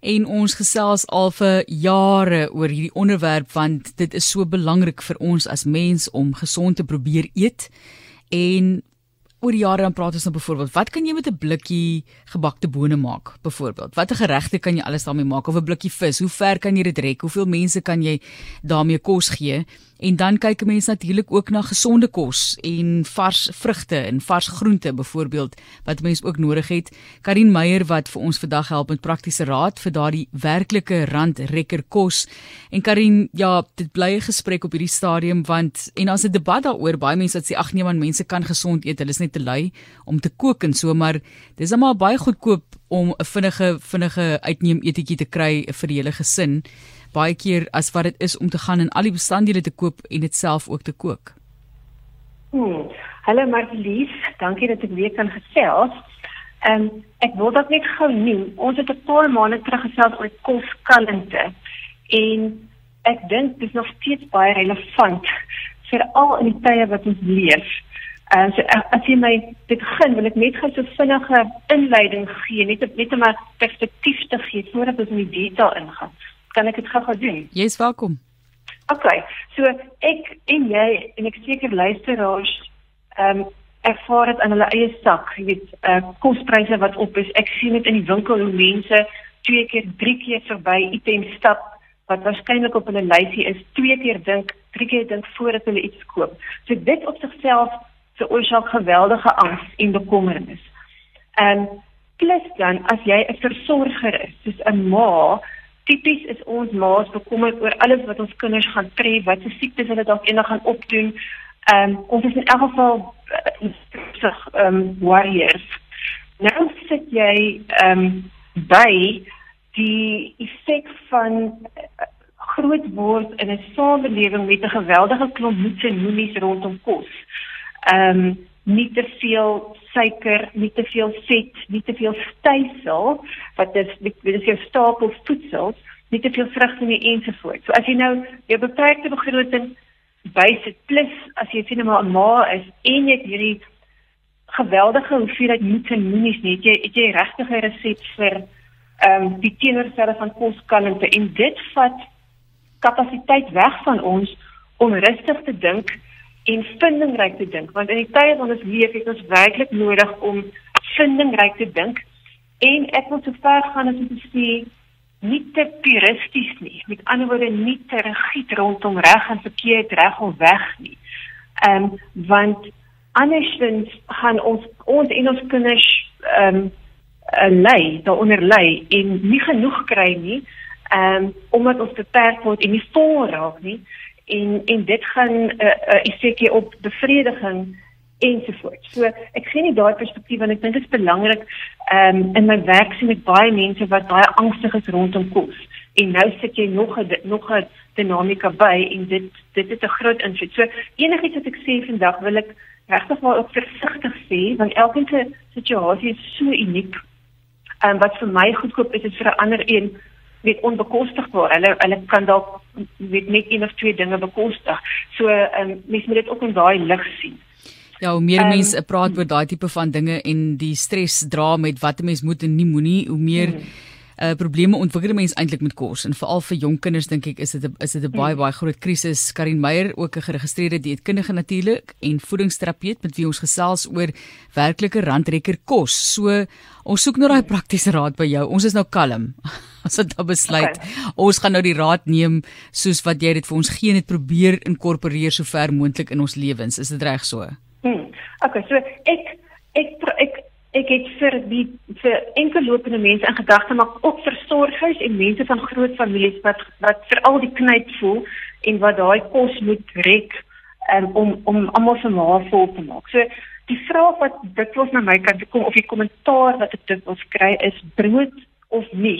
En ons gesels al vir jare oor hierdie onderwerp want dit is so belangrik vir ons as mens om gesond te probeer eet. En oor jare dan praat ons nou byvoorbeeld, wat kan jy met 'n blikkie gebakte bone maak? Byvoorbeeld, watter geregte kan jy alles daarmee maak of 'n blikkie vis? Hoe ver kan jy dit rek? Hoeveel mense kan jy daarmee kos gee? En dan kyk mense natuurlik ook na gesonde kos en vars vrugte en vars groente byvoorbeeld wat mense ook nodig het. Karin Meyer wat vir ons vandag help met praktiese raad vir daardie werklike randrekker kos. En Karin, ja, dit bly 'n gesprek op hierdie stadium want en as 'n debat daaroor baie mense wat sê ag nee man, mense kan gesond eet, hulle is net te lui om te kook en so, maar dis almal baie goedkoop om 'n vinnige vinnige uitneem etjie te kry vir die hele gesin baie keer as wat dit is om te gaan en al die bestanddele te koop en dit self ook te kook. Hmm. Hallo Marlies, dankie dat ek weer kan gesels. Ehm um, ek wil dit net gou noem. Ons het 'n paar maande terug gesels oor koskalente en ek dink dit is nog steeds baie relevant veral in die tye wat ons leef. En uh, so, as jy my begin, wil ek net gou so vinnige inleiding gee, net net om 'n perspektief te gee voordat ons in die detail ingaan kan ek dit gou-gou doen? Jy's welkom. OK. So ek en jy en ek seker luisteraars ehm um, ervaar dit aan hulle eie sak, jy weet, uh, kospryse wat op is. Ek sien dit in die winkel hoe mense twee keer, drie keer verby item stap wat waarskynlik op hulle lysie is, twee keer dink, drie keer dink voordat hulle iets koop. So dit op sigself veroorsaak geweldige angs en bekommernis. En plus dan as jy 'n versorger is, soos 'n ma, tipies is ons ma's bekommerd oor alles wat ons kinders gaan tref, wat se siektes hulle dalk eendag gaan opdoen. Ehm um, ons is in elk geval sig uh, ehm um, warriors. Nou sit jy ehm um, by die effek van uh, groot word in 'n samelewing met 'n geweldige klomp moets en moenies rondom kos. Ehm um, nie te veel suiker, nie te veel vet, nie te veel stysel wat dis is jou stapel voedsel, nie te veel vrugte nie ensovoorts. So as jy nou jou beperkte begroting bysit plus as jy sien maar 'n ma is en jy het hierdie geweldige hoeveelheid en moenies nie, jy het jy regtig 'n resep vir ehm um, die teenoorstelle van koskalente en dit vat kapasiteit weg van ons om rustig te dink en vindingryk te dink want in die tye van ons leef het ons werklik nodig om vindingryk te dink. En ek wil so ver gaan as om te sê nie te puristies nie. Met ander woorde nie te rigied rondom reg en verkeerd reg of weg nie. Ehm um, want andersins gaan ons ons en ons kinders ehm um, lei daaronder lei en nie genoeg kry nie ehm um, omdat ons beperk word en nie vol raak nie en en dit gaan 'n uh, uh, effekie op bevrediging ensovoorts. So ek sien nie daai perspektief en ek dink dit is belangrik. Ehm um, in my werk sien ek baie mense wat baie angstig is rondom kos. En nou sit jy nog 'n nog 'n dinamika by en dit dit het 'n groot invloed. So enigiets wat ek sê vandag wil ek regtig maar ook versigtig sê want elke situasie is so uniek. Ehm um, wat vir my goedkoop is is vir 'n ander een weet onbekostigbaar. Hulle hulle kan dalk weet net een of twee dinge bekostig. So ehm um, mens moet dit ook in daai lig sien. Ja, hoe meer um, mense praat oor daai tipe van dinge en die stres dra met wat 'n mens moet en nie moenie, hoe meer hmm uh probleme ontwikkel mense eintlik met kos en veral vir jong kinders dink ek is dit is dit 'n baie baie groot krisis. Karin Meyer ook 'n geregistreerde dieetkundige natuurlik en voedingsterapeut met wie ons gesels oor werklike randrekker kos. So ons soek nou daai praktiese raad by jou. Ons is nou kalm. Ons het nou besluit okay. ons gaan nou die raad neem soos wat jy dit vir ons gee en dit probeer inkorporeer so ver moontlik in ons lewens. Is dit reg so? Hmm. Okay, so ek ek ek ek het vir die vir enkellopende mense in gedagte maar ook vir sorgers en mense van groot families wat wat vir al die knyp voel en wat daai kos moet rek um, om om almal se maag vol te maak. So die vraag wat dikwels na my kant kom of die kommentaar wat ek dikwels kry is brood of nie.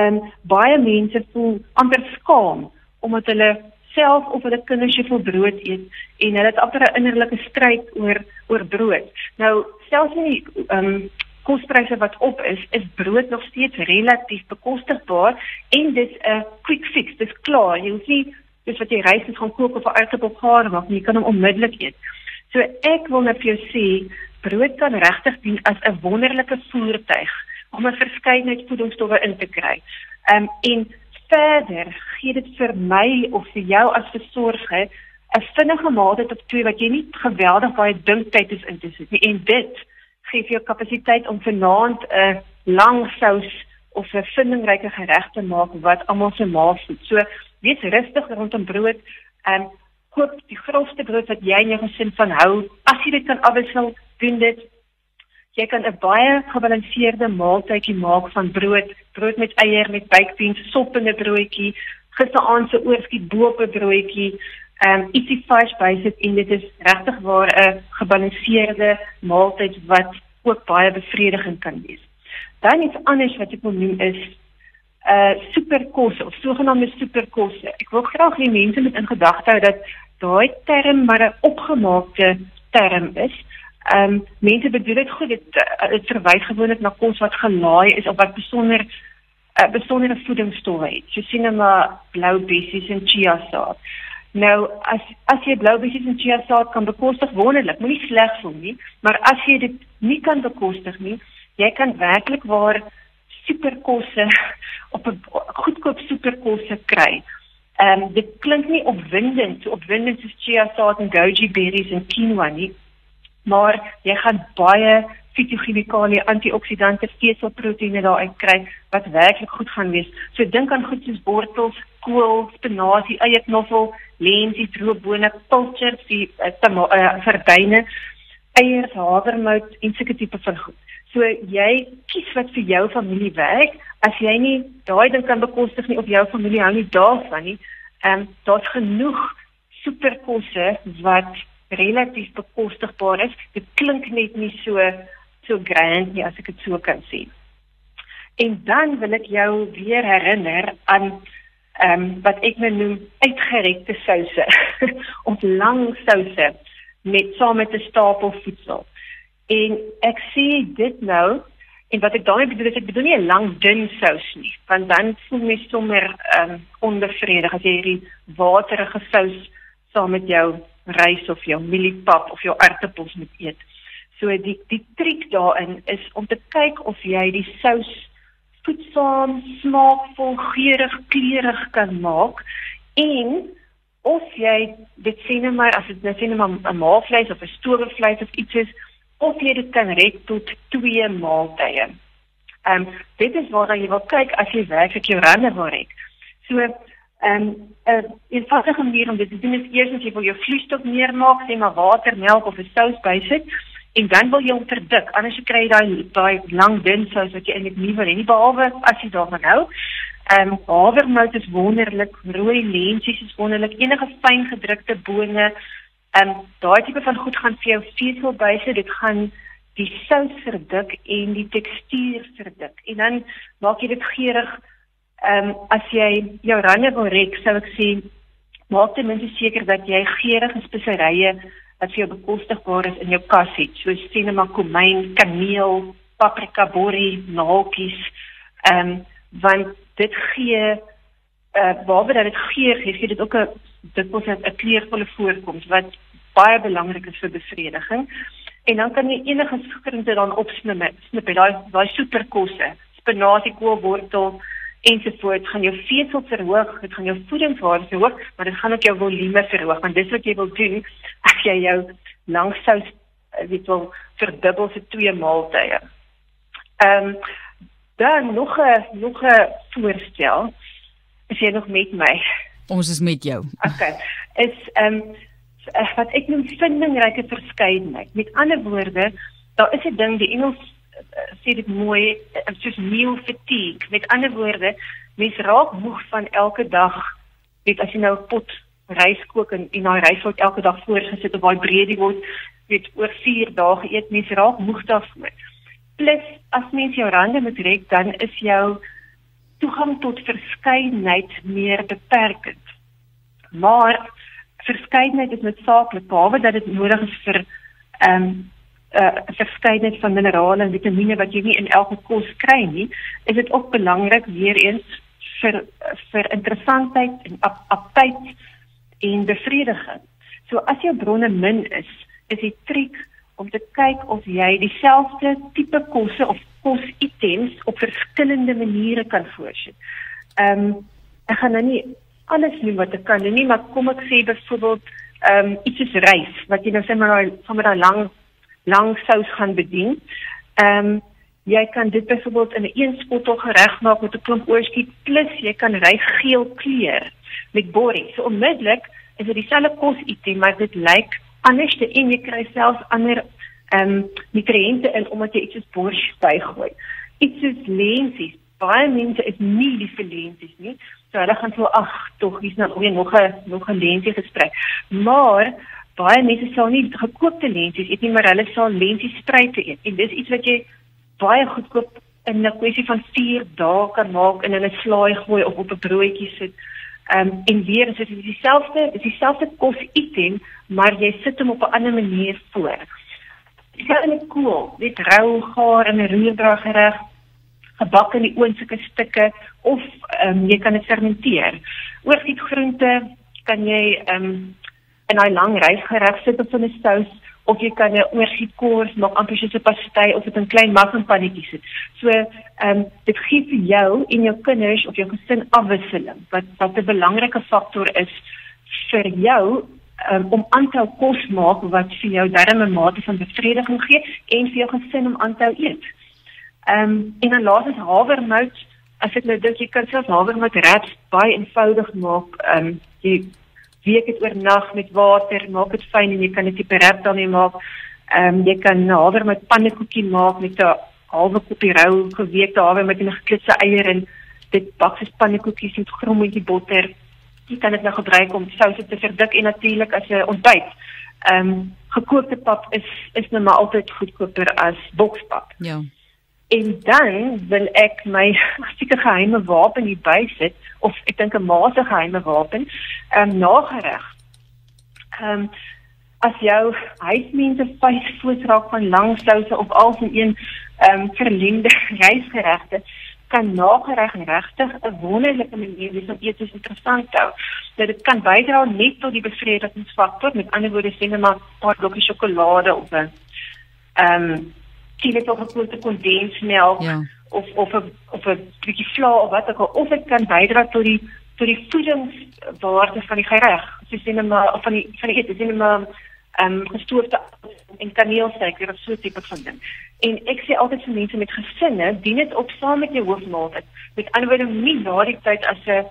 en baie mense voel amper skaam omdat hulle self of hulle kinders se brood eet en hulle het amper 'n innerlike stryd oor oor brood. Nou selfs nie ehm um, kospryse wat op is, is brood nog steeds relatief bekostigbaar en dis 'n quick fix. Dis klaar. Jy hoef nie dis wat jy rys is gaan kook of gaar maak nie. Jy kan hom onmiddellik eet. So ek wil net vir jou sê, brood kan regtig dien as 'n wonderlike voertuig om 'n verskeidenheid voedingsstowwe in te kry. Ehm um, en verder gee dit vir my of vir jou as versorger 'n vinnige maaltyd op twee wat jy nie geweldig baie dinktyd is in te sit nie en dit gee vir jou kapasiteit om vanaand 'n lang sous of 'n vindingryke gereg te maak wat almal se maag voed. So wees rustig rondom brood en um, koop die grofste brood wat jy en jou gesin van hou. As jy dit kan afwissel, doen dit. Jy kan 'n baie gebalanseerde maaltydjie maak van brood, brood met eier, met baked beans, sop in 'n broodjie, gisteraand se oorskiet bo op 'n broodjie ehm um, ietsie vars bysit en dit is regtig waar 'n gebalanseerde maaltyd wat ook baie bevredigend kan wees. Dan iets anders wat ek wil noem is uh superkosse of sogenaamde superkosse. Ek wil graag hê mense moet in gedagte hou dat daai term maar 'n opgemaakte term is. Ehm um, mense bedoel dit goed dit uh, dit verwys gewoonlik na kos wat gelaai is of wat besonder 'n uh, besondere voedingsstowwe het. So sien hulle blou bessies en chia saad. Nou as as jy blou bessies en chia saad kan bekostig wonderlik, moenie sleg voel nie, maar as jy dit nie kan bekostig nie, jy kan werklik waar superkosse op 'n goedkoop superkosse kry. Ehm um, dit klink nie opwindend, so opwindend soos chia saad en goji berries en quinoa nie, maar jy gaan baie fitochemikalie, antioksidante, veselproteïene daaruit kry wat werklik goed gaan wees. So dink aan goed soos wortels, kool, spinasie, eierknoffel, lensie, droëbone, pilchers, die uh, uh, verdyne, eiers, havermout en sulke tipe van goed. So jy kies wat vir jou familie werk. As jy nie daai ding kan bekostig nie of jou familie hou nie daarvan nie, ehm um, daar's genoeg superkosse wat relatief bekostigbaar is. Dit klink net nie so so grand nie as ek dit so kan sê. En dan wil ek jou weer herinner aan ehm um, wat ek nou noem uitgerekte souse of lang souse met saam met 'n stapel voedsel. En ek sê dit nou en wat ek daarmee bedoel is ek bedoel nie 'n lang dun sous nie, want dan voel my sommer ehm um, onbevredig as jy hierdie waterige sous saam met jou rys of jou mieliepap of jou aartappels moet eet. So die die triek daarin is om te kyk of jy die sous voedsaam, smaakvol, geurig, kleurig kan maak en of jy dit sien nou maar as dit net sien maar 'n maalvleis of 'n stoofvleis of iets is of jy dit kan red tot twee maaltye. Ehm um, dit is waar jy wil kyk as jy werklik jou rande wil red. So ehm um, 'n uh, eenvoudige manier om dit te doen is eers as jy wil jou vloeistof meer maak, sê maar water, melk of 'n sous bysit en dan wil jy hom verdik anders jy kry daai daai lang dun sous wat jy eintlik nie wil hê nie behalwe as jy daarvan hou. Ehm um, havermout is wonderlik, rooi lentsies is wonderlik, enige fyn gedrukte bone. Ehm um, daai tipe van goed gaan vir jou vesel byse, dit gaan die sous verdik en die tekstuur verdik. En dan maak jy dit geurig. Ehm um, as jy jou rande wil rek, sou ek sê maak ten minste seker dat jy geurende speserye wat vir jou bekostigbaar is in jou kas het, soos sinema komyn, kaneel, paprika, borrie, naaltjies. Ehm um, want dit gee uh behalwe dat dit geur gee, gee dit ook 'n dit word 'n kleurvolle voorkoms wat baie belangrik is vir bevrediging. En dan kan jy enige skringe dan opsnip, snip daai daai superkosse, spinasie, kool, wortel, ensovoorts gaan jou vesel verhoog, dit gaan jou voedingswaarde verhoog, maar dit gaan ook jou volume verhoog want dis wat jy wil doen as jy jou langsous eh, weet wel verdubbel vir twee maaltye. Ehm um, dan nog 'n nog 'n voorstel. Is jy nog met my? Ons is met jou. Okay. Is ehm um, wat ek noem vindingryke verskeidenheid. Met ander woorde, daar is 'n ding die Engels sê dit mooi eh, soos meal fatigue. Met ander woorde mens raak moeg van elke dag. Weet as jy nou 'n pot rys kook en en daai rys word elke dag voorgesit of daai breedie word weet oor 4 dae geëet mens raak moeg daarvoor. Plus as mens jou rande moet rek dan is jou toegang tot verskeidenheid meer beperkend. Maar verskeidenheid is noodsaaklik behalwe dat dit nodig is vir ehm um, uh, verskeidenheid van minerale en vitamiene wat jy nie in elke kos kry nie, is dit ook belangrik weer eens vir vir interessantheid en aptyd en bevrediging. So as jou bronne min is, is die triek om te kyk of jy dieselfde tipe kosse of kositems op verskillende maniere kan voorsien. Ehm um, ek gaan nou nie alles noem wat ek kan nie, maar kom ek sê byvoorbeeld ehm um, iets soos rys wat jy nou sê maar daai van daai lang lang sous gaan bedien. Ehm um, jy kan dit byvoorbeeld in 'n een skottel gereg maak met 'n klomp oorskiet plus jy kan rys geel kleur met borrie. So onmiddellik is dit dieselfde kos item, maar dit lyk anders te en jy kry selfs ander ehm um, nutriënte in omdat jy iets soos bors bygooi. Iets soos lensies. Baie mense is nie lief vir lensies nie. So hulle gaan so ag, tog hier's nou nog 'n nog 'n lensie gesprek. Maar baie mense sal nie gekookte lensies eet nie, maar hulle sal lensies spruite eet. En dis iets wat jy baie goedkoop in 'n kwessie van 4 dae kan maak en in 'n slaai gooi of op 'n broodjie sit. Ehm um, en weer is dit dieselfde, dis dieselfde kos item, maar jy sit hom op 'n ander manier voor. Jy kan in 'n koel, dit rou gaar in 'n roerdrag reg gebak in die oonsulke stukke of ehm um, jy kan dit fermenteer. Oorskiet groente kan jy ehm um, in daai lang rysgereg sit op 'n sous of jy kan 'n oorskietkoors maak amper soos 'n pastei of dit in klein muffinpannetjies sit. So, ehm um, dit gee vir jou en jou kinders of jou gesin afwisseling wat wat 'n belangrike faktor is vir jou um, om aanhou kos maak wat vir jou darme mate van bevrediging gee en vir jou gesin om aanhou eet. Ehm um, en dan laastens havermout as ek nou dink jy kan self havermout wraps baie eenvoudig maak. Ehm um, jy week dit oornag met water, maak dit fyn en jy kan 'n tipe wrap daarmee maak. Ehm um, jy kan haver met pannekoekie maak met 'n halwe koppie rou geweekte haver met 'n geklitse eier en dit bak as pannekoekies met grommetjie botter. Jy kan dit nou gebruik om souse te verdik en natuurlik as 'n ontbyt. Ehm um, gekookte pap is is nou maar altyd goedkoper as bokspap. Ja. En dan wil ek my seker geheime wapen hier bysit of ek dink 'n maase geheime wapen, ehm um, nagereg. Ehm um, as jou huismense vyf voet raak van lang souse of al van een ehm um, verlengde rysgeregte kan nagereg regtig 'n wonderlike manier wees om eet interessant hou. Dat dit kan bydra net tot die bevredigingsfaktor, met ander woorde sê net maar 'n paar blokkies sjokolade of 'n ehm um, kiele tot gekoelde kondensmelk ja. of of 'n of 'n bietjie vla of wat ook al of dit kan bydra tot die tot die voedingswaarde van die gereg. Soos sien maar of van die van die ete, sien maar ehm um, gestoofde en kaneelsuiker of so 'n tipe van ding. En ek sê altyd vir mense met gesinne, dien dit op saam met jou hoofmaaltyd. Met ander woorde nie na die tyd as 'n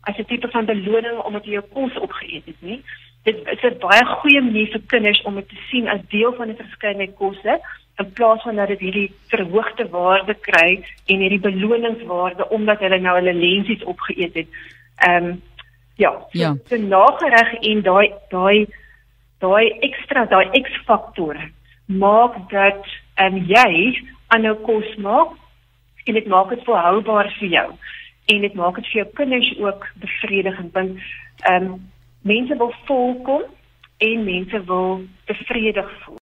as 'n tipe van beloning omdat jy jou kos opgeëet het nie. Dit is 'n baie goeie manier vir kinders om dit te sien as deel van 'n verskeidenheid kosse in plaas van dat dit hierdie verhoogde waarde kry en hierdie beloningswaarde omdat hulle nou hulle lensies opgeëet het. Ehm um, ja, so, ja. so nagereg en daai daai daai ekstra daai X-faktor maak dat ehm um, jy aanhou kos maak en dit maak dit volhoubaar vir jou en dit maak dit vir jou kinders ook bevredigend want ehm um, mense wil volkom en mense wil tevrede voel